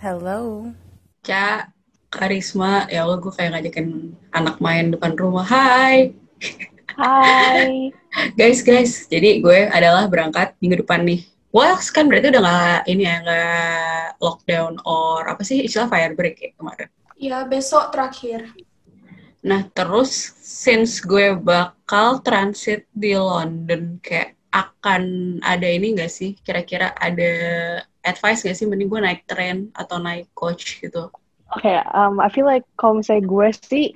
Hello. Ca, Karisma, ya Allah gue kayak ngajakin anak main depan rumah. Hai. Hai. guys, guys. Jadi gue adalah berangkat minggu depan nih. Well, kan berarti udah nggak ini ya, nggak lockdown or apa sih istilah fire break ya kemarin. Ya, besok terakhir. Nah, terus since gue bakal transit di London, kayak akan ada ini nggak sih? Kira-kira ada advice nggak sih? Mending gue naik tren atau naik coach gitu? Oke, okay, um, I feel like kalau misalnya gue sih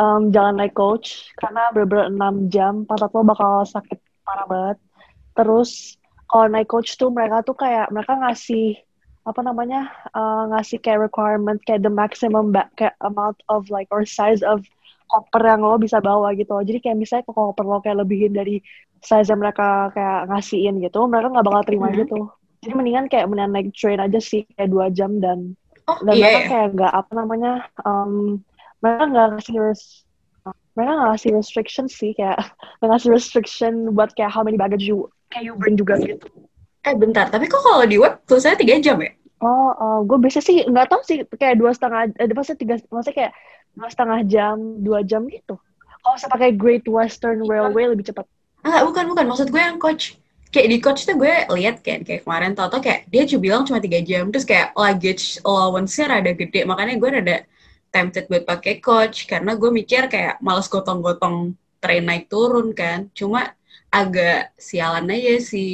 um, jangan naik coach karena bener-bener 6 jam pantat lo bakal sakit parah banget. Terus kalau naik coach tuh mereka tuh kayak mereka ngasih apa namanya uh, ngasih kayak requirement kayak the maximum kayak amount of like or size of koper yang lo bisa bawa gitu. Jadi kayak misalnya kalau koper lo kayak lebihin dari size yang mereka kayak ngasihin gitu, mereka nggak bakal terima mm -hmm. gitu. Jadi mendingan kayak mendingan naik train aja sih kayak dua jam dan Oh, dan iya, mereka iya. kayak nggak apa namanya um, mereka nggak ngasih res- mereka nggak ngasih restriction sih kayak nggak ngasih restriction buat kayak how many baggage you kayak you bring juga gitu Eh bentar, tapi kok kalau di web tulisannya tiga jam ya? oh uh, gue biasa sih nggak tahu sih kayak dua setengah eh maksudnya tiga maksudnya kayak dua setengah jam dua jam gitu kalau saya pakai Great Western Railway lebih cepat Ah, bukan, bukan. Maksud gue yang coach. Kayak di coach tuh gue lihat kan, kayak kemarin tau-tau kayak dia cuma bilang cuma tiga jam. Terus kayak luggage allowance-nya rada gede. Makanya gue rada tempted buat pakai coach. Karena gue mikir kayak males gotong-gotong train naik turun kan. Cuma agak sialan aja si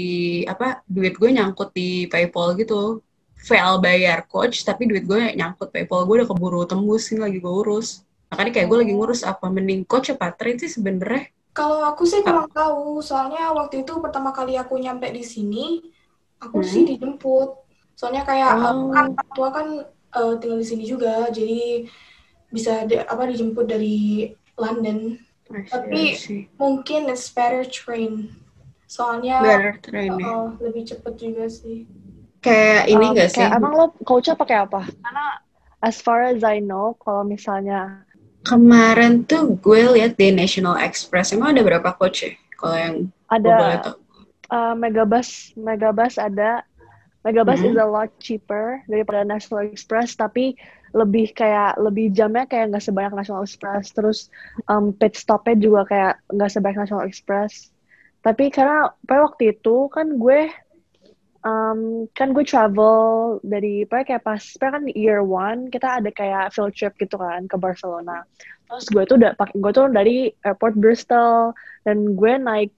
apa duit gue nyangkut di PayPal gitu. Fail bayar coach, tapi duit gue nyangkut PayPal. Gue udah keburu tembus, ini lagi gue urus. Makanya kayak gue lagi ngurus apa mending coach apa train sih sebenernya. Kalau aku sih kurang tahu, soalnya waktu itu pertama kali aku nyampe di sini, aku Hmm. sih dijemput. Soalnya kayak Oh. kan orang tua kan uh, tinggal di sini juga, jadi bisa di- apa dijemput dari London. Tapi- Mungkin it's better train, soalnya better train ya. uh, lebih cepet juga sih. Kayak ini Um, gak sih? emang lo coachnya pakai apa karena as far as I know kalau misalnya Kemarin tuh gue lihat di National Express, emang ada berapa coach ya? Kalau yang ada uh, Megabus Megabus ada. Megabus Mhm. is a lot cheaper daripada National Express tapi lebih kayak lebih jamnya kayak nggak sebanyak National Express. Terus um, pit stopnya juga kayak nggak sebanyak National Express. Tapi karena pada waktu itu kan gue um, kan gue travel dari pada kayak pas pada kan year one kita ada kayak field trip gitu kan ke Barcelona. Terus gue tuh udah pakai gue tuh dari airport Bristol dan gue naik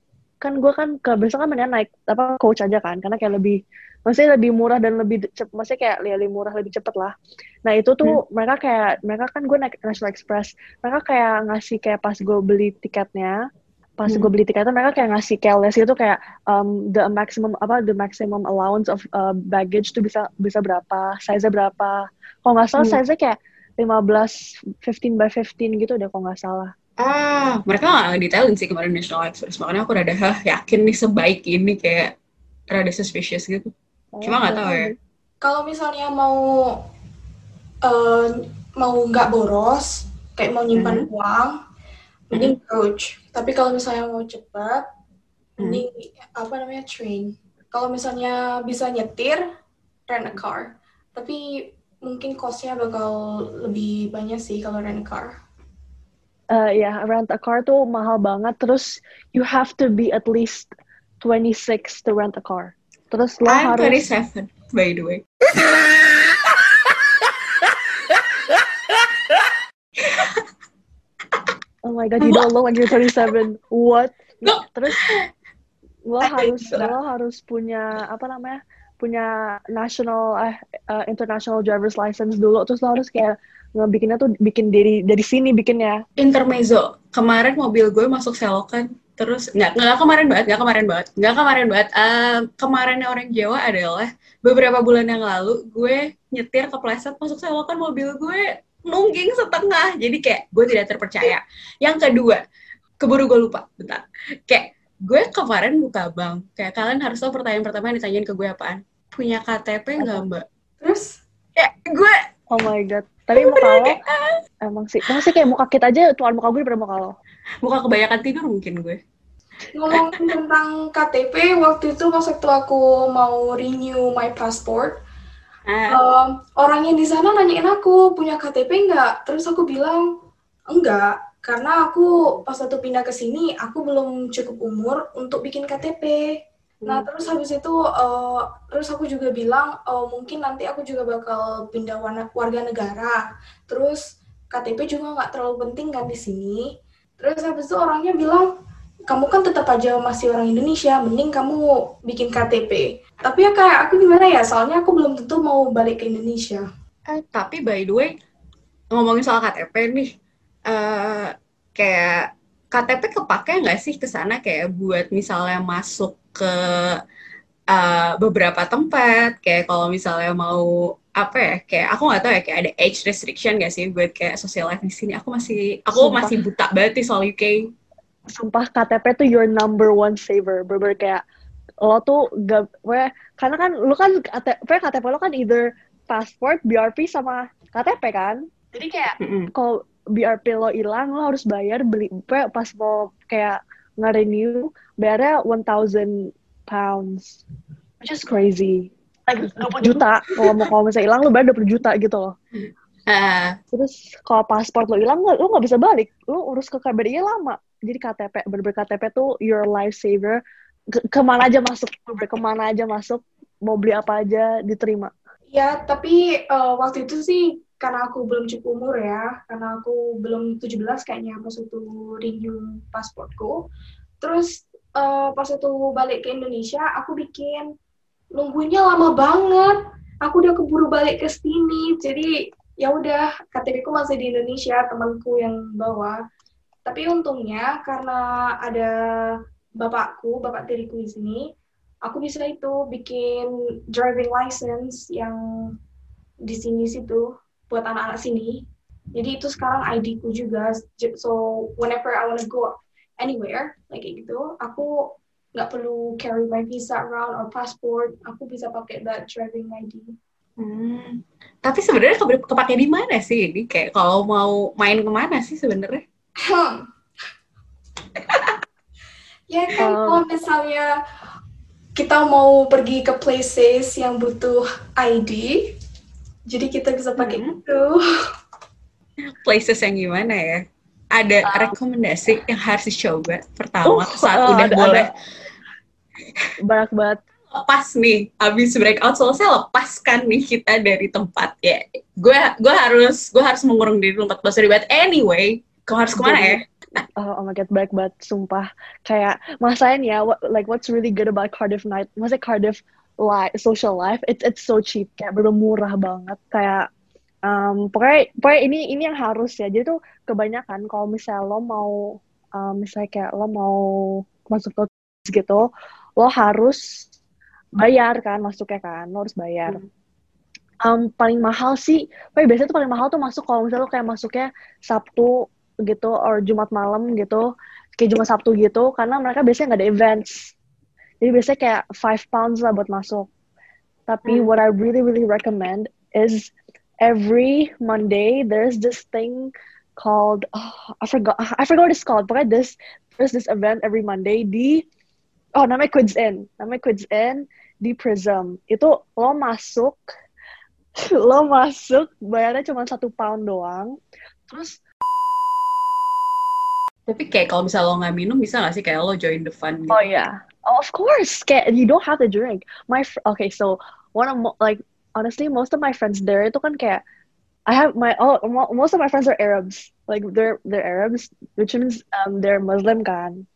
kan gue kan ke Bristol kan mendingan naik apa coach aja kan karena kayak lebih maksudnya lebih murah dan lebih cep, maksudnya kayak lebih murah lebih cepet lah. Nah itu tuh mereka kayak mereka kan gue naik National Express mereka kayak ngasih kayak pas gue beli tiketnya pas Hmm. gue beli tiketnya mereka kayak ngasih list gitu kayak um, the maximum apa the maximum allowance of uh, baggage tuh bisa bisa berapa size berapa kalau nggak salah Hmm. size kayak 15 15 by 15 gitu deh kalau nggak salah Ah, mereka gak detailin sih kemarin National Express. Makanya aku rada, hah, yakin nih sebaik ini kayak rada suspicious gitu. Cuma nggak tahu ya. Kalau misalnya mau uh, mau nggak boros, kayak mau nyimpan uang, mending coach. Tapi kalau misalnya mau cepat, mending apa namanya train. Kalau misalnya bisa nyetir, rent a car. Tapi mungkin costnya bakal lebih banyak sih kalau rent a car. Uh, ya, rent a car tuh mahal banget. Terus you have to be at least 26 to rent a car. Terus lo I'm harus 27, by the way. my god, you don't look like you're 27. What? No. Terus lo harus so. lo harus punya apa namanya? Punya national eh uh, international driver's license dulu. Terus lo harus kayak ngebikinnya tuh bikin dari dari sini bikinnya. Intermezzo. Kemarin mobil gue masuk selokan. Terus, nggak, nggak kemarin banget, nggak kemarin banget. Nggak kemarin banget. Eh, kemarinnya orang Jawa adalah beberapa bulan yang lalu gue nyetir kepleset masuk selokan mobil gue nungging setengah. Jadi kayak gue tidak terpercaya. Yang kedua, keburu gue lupa. Bentar. Kayak gue kemarin buka bank. Kayak kalian harus tahu pertanyaan pertama yang ditanyain ke gue apaan. Punya KTP nggak mbak? Terus Kayak gue Oh my god. Tapi muka lo emang sih, emang sih kayak muka kita aja tuan muka gue daripada muka lo. muka kebanyakan tidur mungkin gue. ngomongin tentang KTP waktu itu pas waktu aku mau renew my passport Ah, um, orang yang di sana nanyain aku punya KTP nggak? Terus aku bilang enggak karena aku pas waktu pindah ke sini aku belum cukup umur untuk bikin KTP nah Hmm. terus habis itu uh, terus aku juga bilang oh mungkin nanti aku juga bakal pindah warna, warga negara. Terus KTP juga nggak terlalu penting kan di sini. Terus habis itu orangnya bilang kamu kan tetap aja masih orang Indonesia mending kamu bikin KTP tapi ya kayak aku gimana ya soalnya aku belum tentu mau balik ke Indonesia eh, tapi by the way, ngomongin soal KTP nih, eh kayak KTP kepake nggak sih ke sana kayak buat misalnya masuk ke eh, beberapa tempat, kayak kalau misalnya mau apa ya, kayak aku nggak tahu ya kayak ada age restriction nggak sih buat kayak social life di sini. Aku masih, aku Sumpah. masih buta banget nih soal UK. Sumpah KTP tuh your number one saver. Bener kayak lo tuh gak pokoknya- karena kan lu kan KTP KTP lo kan either passport BRP sama KTP kan? Jadi kayak Mm-mm. kalau BRP lo hilang lo harus bayar beli pokoknya pas mau kayak nge-renew bayarnya 1000 pounds. Which is crazy. Like 20 juta? Kalau mau kalau misalnya hilang lo bayar 20 juta gitu loh. Ah, Terus kalau paspor lo hilang, lo nggak bisa balik. Lo urus ke KBRI lama. Jadi KTP, bener KTP tuh your lifesaver. Ke- ke mana aja masuk, bener ke mana aja masuk, mau beli apa aja diterima. Ya, tapi eh, waktu itu sih karena aku belum cukup umur ya, karena aku belum 17 kayaknya pas itu renew pasportku. Terus eh, pas itu balik ke Indonesia, aku bikin nungguinnya lama banget. Aku udah keburu balik ke sini, jadi ya udah KTP ku masih di Indonesia, temanku yang bawa. Tapi untungnya karena ada bapakku, bapak tiriku di sini, aku bisa itu bikin driving license yang di sini situ buat anak-anak sini. Jadi itu sekarang ID ku juga. So whenever I wanna go anywhere like gitu, aku nggak perlu carry my visa around or passport. Aku bisa pakai that driving ID. hmm. Tapi sebenarnya ke- di mana sih ini? Kayak kalau mau main ke mana sih sebenarnya? Hmm. ya kan Um, kalau misalnya kita mau pergi ke places yang butuh ID, jadi kita bisa pakai Hmm. itu. places yang gimana ya? Ada Um, rekomendasi yang harus dicoba pertama Uh, saat uh, udah ada- boleh Banyak banget. lepas nih, abis breakout selesai lepaskan nih kita dari tempat ya. Gue gue harus gue harus mengurung diri dulu 14 hari but anyway, kau harus ke mana ya? Oh, oh my god, banyak banget, sumpah. Kayak, masain ya, what, like what's really good about Cardiff Night, maksudnya Cardiff life, social life, it's it's so cheap, kayak bener murah banget. Kayak, um, pokoknya, pokoknya ini ini yang harus ya. Jadi tuh kebanyakan kalau misalnya lo mau, um, misalnya kayak lo mau masuk ke gitu, lo harus bayar kan masuknya kan, lo harus bayar. Um, paling mahal sih, pokoknya biasanya tuh paling mahal tuh masuk kalau misalnya lo kayak masuknya Sabtu gitu or Jumat malam gitu kayak Jumat Sabtu gitu karena mereka biasanya nggak ada events. Jadi biasanya kayak five pounds lah buat masuk. Tapi Hmm. what I really really recommend is every Monday there's this thing called oh, I forgot I forgot what it's called pokoknya this there's this event every Monday di oh namanya Quids In. Namanya Quids In di Prism. Itu lo masuk lo masuk bayarnya cuma satu pound doang. Terus Tapi kayak kalau misalnya lo nggak minum bisa nggak sih kayak lo join the fun gitu? Oh yeah. Oh, of course. Kayak, you don't have to drink. My fr- okay, so one of mo- like honestly, most of my friends there itu kan kayak I have my oh mo- most of my friends are Arabs. Like they're they're Arabs, which means um they're Muslim kan.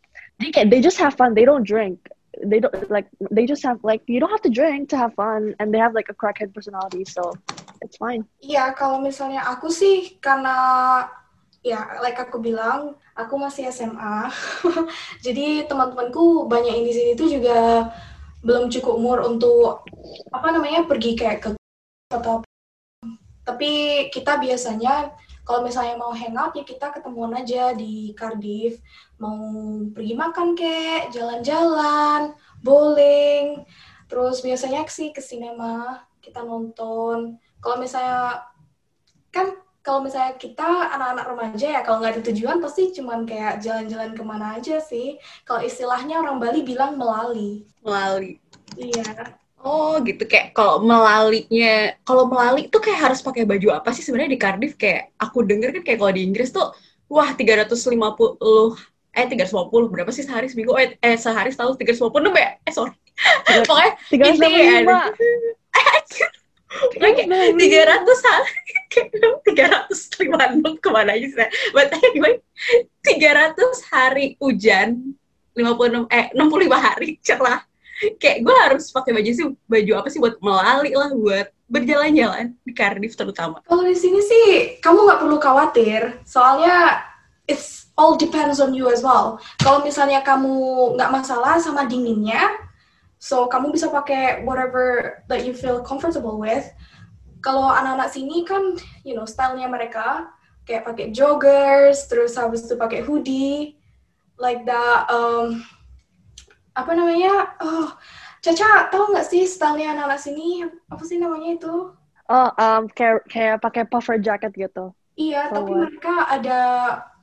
They kayak, they just have fun. They don't drink. They don't like they just have like you don't have to drink to have fun, and they have like a crackhead personality, so it's fine. Iya, kalau misalnya aku sih karena ya like aku bilang, aku masih SMA. Jadi teman-temanku banyak di sini tuh juga belum cukup umur untuk apa namanya pergi kayak ke atau. Tapi kita biasanya kalau misalnya mau hangout ya kita ketemuan aja di Cardiff, mau pergi makan kek, jalan-jalan, bowling, terus biasanya sih ke sinema, kita nonton. Kalau misalnya kan kalau misalnya kita anak-anak remaja ya kalau nggak ada tujuan pasti cuman kayak jalan-jalan ke mana aja sih. Kalau istilahnya orang Bali bilang melali. Melalui. Iya. Oh gitu kayak kalau melalinya kalau melali tuh kayak harus pakai baju apa sih sebenarnya di Cardiff kayak aku denger kan kayak kalau di Inggris tuh wah 350 eh 350 berapa sih sehari seminggu eh, eh sehari setahun 350 ya eh sorry pokoknya intinya tiga ratus tiga ratus lima enam ke mana aja sih? But anyway, tiga ratus hari hujan, lima puluh enam eh enam puluh lima hari cerah. Kayak gue harus pakai baju sih baju apa sih buat melali lah buat berjalan-jalan di Cardiff terutama. Kalau di sini sih kamu nggak perlu khawatir, soalnya it's all depends on you as well. Kalau misalnya kamu nggak masalah sama dinginnya, So kamu bisa pakai whatever that you feel comfortable with. Kalau anak-anak sini kan, you know, stylenya mereka kayak pakai joggers, terus habis itu pakai hoodie, like that. Um, apa namanya? Oh, Caca, tahu nggak sih stylenya anak-anak sini? Apa sih namanya itu? Oh, um, kayak kayak pakai puffer jacket gitu. Iya, oh, tapi what? mereka ada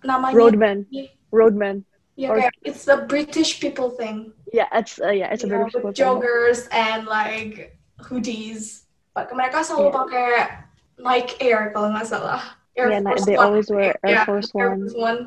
namanya. Roadman. Roadman. Yeah, or, okay. it's a British people thing. Yeah, it's uh, yeah, it's a British people joggers thing. and like hoodies. But mereka selalu yeah. pakai Nike Air kalau nggak salah. Air yeah, Force they One. always wear Air yeah, Force One. Air Force One.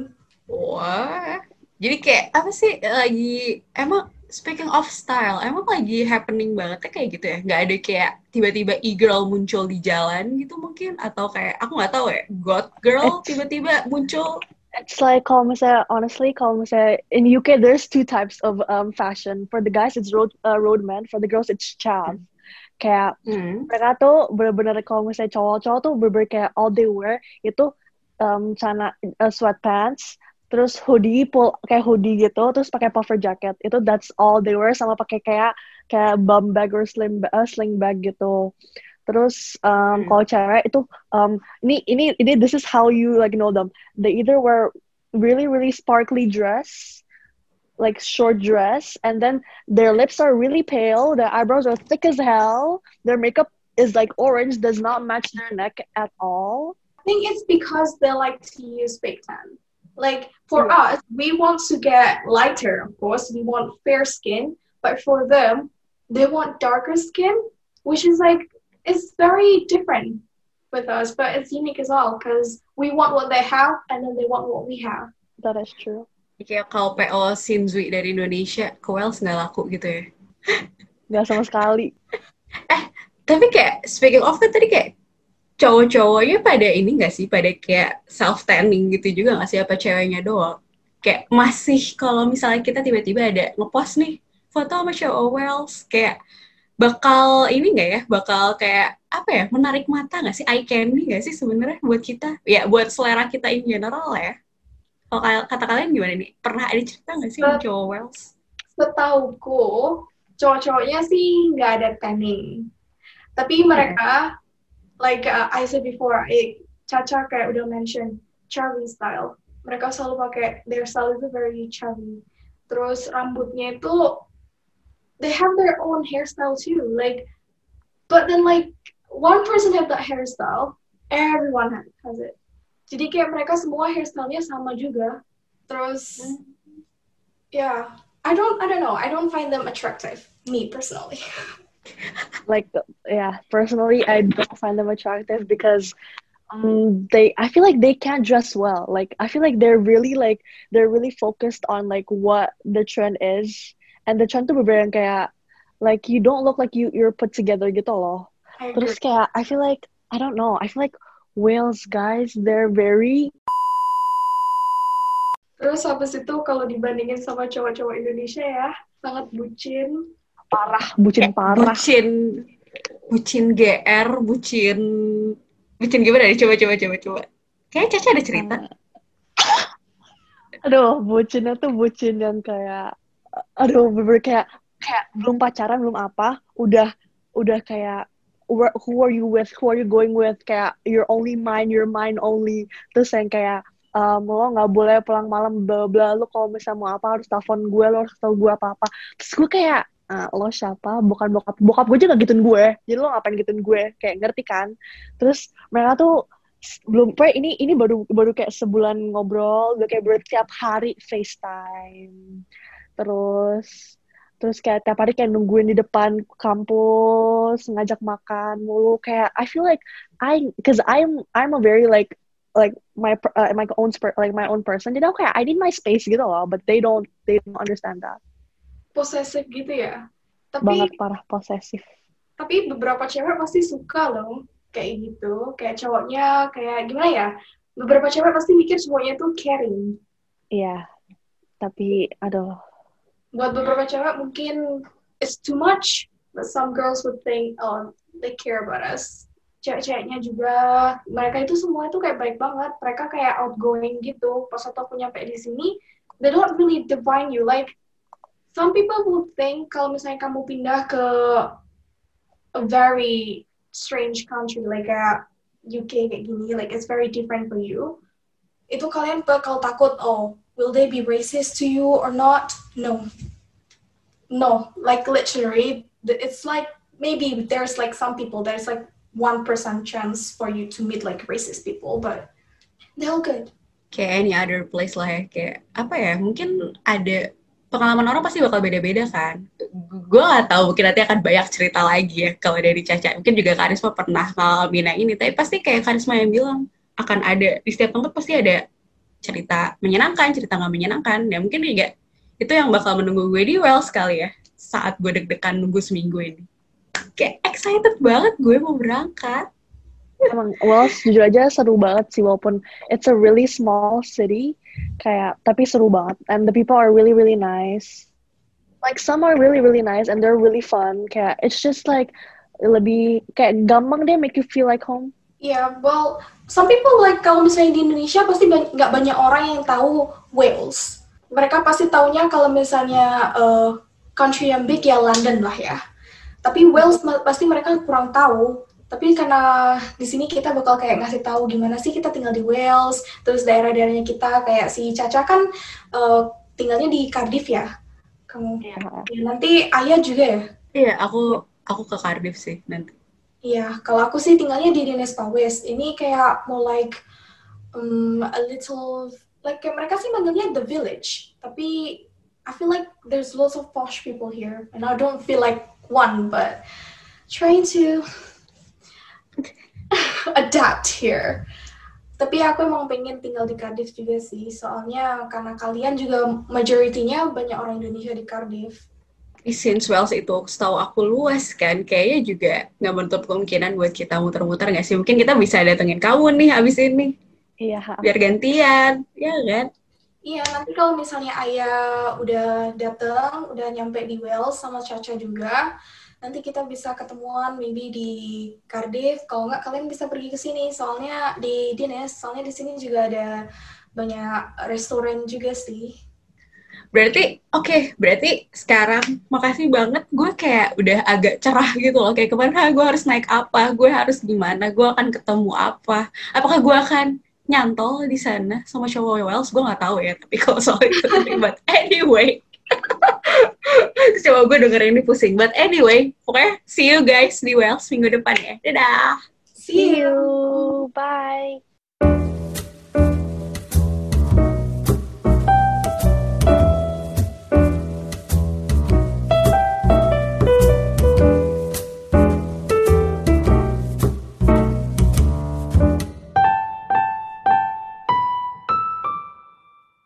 Wah, jadi kayak apa sih lagi emang speaking of style, emang lagi happening banget ya kayak gitu ya? Nggak ada kayak tiba-tiba e-girl muncul di jalan gitu mungkin? Atau kayak, aku nggak tahu ya, god girl tiba-tiba muncul it's like kalau misalnya honestly kalau misalnya in UK there's two types of um, fashion. For the guys it's road uh, roadman. For the girls it's chav. Kayak mm. mereka tuh bener-bener kalau misalnya cowok-cowok tuh bener-bener kayak all they wear itu um, celana uh, sweatpants terus hoodie pull kayak hoodie gitu terus pakai puffer jacket. Itu that's all they wear sama pakai kayak kayak bum bag or sling uh, sling bag gitu Terus um, hmm. kalau cewek itu um, ini ini ini this is how you like know them. They either wear really really sparkly dress, like short dress, and then their lips are really pale, their eyebrows are thick as hell, their makeup is like orange, does not match their neck at all. I think it's because they like to use fake tan. Like for yeah. us, we want to get lighter, of course. We want fair skin, but for them, they want darker skin, which is like it's very different with us, but it's unique as well because we want what they have and then they want what we have. That is true. Kayak kalau PO Sinzui dari Indonesia ke Wales nggak laku gitu ya? Nggak sama sekali. eh, tapi kayak speaking of kan tadi kayak cowok-cowoknya pada ini nggak sih? Pada kayak self tanning gitu juga nggak sih? Apa ceweknya doang? Kayak masih kalau misalnya kita tiba-tiba ada ngepost nih foto sama cowok Wales kayak bakal ini nggak ya? Bakal kayak apa ya menarik mata nggak sih? Eye candy nggak sih sebenarnya buat kita? Ya buat selera kita in general ya. Kalau kata kalian gimana nih? Pernah ada cerita nggak sih Set, cowok Wells? setauku cowok-cowoknya sih nggak ada tanning. Tapi mereka yeah. like uh, I said before I, Caca kayak udah mention Charlie style. Mereka selalu pakai their style itu very Charlie. Terus rambutnya itu they have their own hairstyle too. Like, but then like one person have that hairstyle, everyone has it. Jadi kayak mereka semua hairstylenya sama juga. Terus, yeah, I don't, I don't know. I don't find them attractive. Me personally. like, yeah, personally, I don't find them attractive because um they i feel like they can't dress well like i feel like they're really like they're really focused on like what the trend is and the trend tuh bener kayak like you don't look like you you're put together gitu loh. Terus kayak I feel like I don't know, I feel like Wales guys they're very Terus habis itu kalau dibandingin sama cowok-cowok Indonesia ya, sangat bucin. Parah, bucin parah. Bucin, bucin GR, bucin, bucin gimana nih? Coba, coba, coba, coba. Kayaknya Caca ada cerita. Aduh, bucinnya tuh bucin yang kayak aduh bener kayak kayak belum pacaran belum apa udah udah kayak who are you with who are you going with kayak you're only mine you're mine only. Terus yang kayak um, lo nggak boleh pulang malam bla bla lo kalau misalnya mau apa harus telepon gue lo harus tahu gue apa apa terus gue kayak uh, lo siapa? Bukan bokap bokap gue juga gituin gue. Jadi lo ngapain gituin gue? Kayak ngerti kan? Terus mereka tuh belum ini ini baru baru kayak sebulan ngobrol udah kayak bertiap hari FaceTime terus terus kayak tiap hari kayak nungguin di depan kampus ngajak makan mulu. Kayak I feel like I cause I'm I'm a very like like my uh, my own like my own person. Jadi aku kayak I need my space gitu loh but they don't they don't understand that. Posesif gitu ya? Tapi banget parah posesif. tapi beberapa cewek pasti suka loh kayak gitu. Kayak cowoknya kayak gimana ya? Beberapa cewek pasti mikir semuanya tuh caring. Iya. Tapi aduh buat beberapa cewek mungkin it's too much but some girls would think oh they care about us. Cewek-ceweknya juga mereka itu semua itu kayak baik banget. Mereka kayak outgoing gitu. Pas waktu aku nyampe di sini they don't really define you. Like some people would think kalau misalnya kamu pindah ke a very strange country like a UK kayak gini like it's very different for you itu kalian bakal takut oh will they be racist to you or not? No. No. Like literally it's like maybe there's like some people there's like one percent chance for you to meet like racist people but they're all good. Kayak any other place lah ya. Kayak apa ya mungkin ada pengalaman orang pasti bakal beda-beda kan. Gue gak tahu mungkin nanti akan banyak cerita lagi ya kalau dari Caca. Mungkin juga Karisma pernah ngalamin ini tapi pasti kayak Karisma yang bilang akan ada di setiap tempat pasti ada cerita menyenangkan cerita nggak menyenangkan dan mungkin juga itu yang bakal menunggu gue di Wells kali ya saat gue deg-degan nunggu seminggu ini. Kayak excited banget gue mau berangkat. Emang Wells jujur aja seru banget sih walaupun it's a really small city kayak tapi seru banget. And the people are really really nice. Like some are really really nice and they're really fun. Kayak it's just like lebih kayak gampang deh make you feel like home Yeah, well, some people like kalau misalnya di Indonesia pasti nggak banyak orang yang tahu Wales mereka pasti taunya kalau misalnya uh, country yang big ya London lah ya. Tapi Wales pasti mereka kurang tahu. Tapi karena di sini kita bakal kayak ngasih tahu gimana sih kita tinggal di Wales, terus daerah-daerahnya kita kayak si Caca kan uh, tinggalnya di Cardiff ya. Kamu ya. ya, nanti Ayah juga ya? Iya, aku aku ke Cardiff sih nanti. Iya, kalau aku sih tinggalnya di Dinespa West. Ini kayak more like um, a little like mereka sih manggilnya the village. Tapi I feel like there's lots of posh people here. And I don't feel like one but trying to adapt here. Tapi aku emang pengen tinggal di Cardiff juga sih. Soalnya karena kalian juga majoritinya banyak orang Indonesia di Cardiff since Wales itu setahu aku luas kan, kayaknya juga nggak menutup kemungkinan buat kita muter-muter nggak sih? Mungkin kita bisa datengin kamu nih abis ini. Iya. Biar gantian, ya kan? Iya, nanti kalau misalnya ayah udah datang, udah nyampe di Wales sama Caca juga, nanti kita bisa ketemuan maybe di Cardiff. Kalau nggak kalian bisa pergi ke sini, soalnya di Dines, soalnya di sini juga ada banyak restoran juga sih. Berarti, oke, okay, berarti sekarang makasih banget gue kayak udah agak cerah gitu loh. Kayak ke mana gue harus naik apa, gue harus gimana, gue akan ketemu apa. Apakah gue akan nyantol di sana sama cowok Wales gue nggak tahu ya tapi kalau soal itu but anyway coba gue denger ini pusing. But anyway pokoknya see you guys di Wales minggu depan ya. Dadah. See you. Bye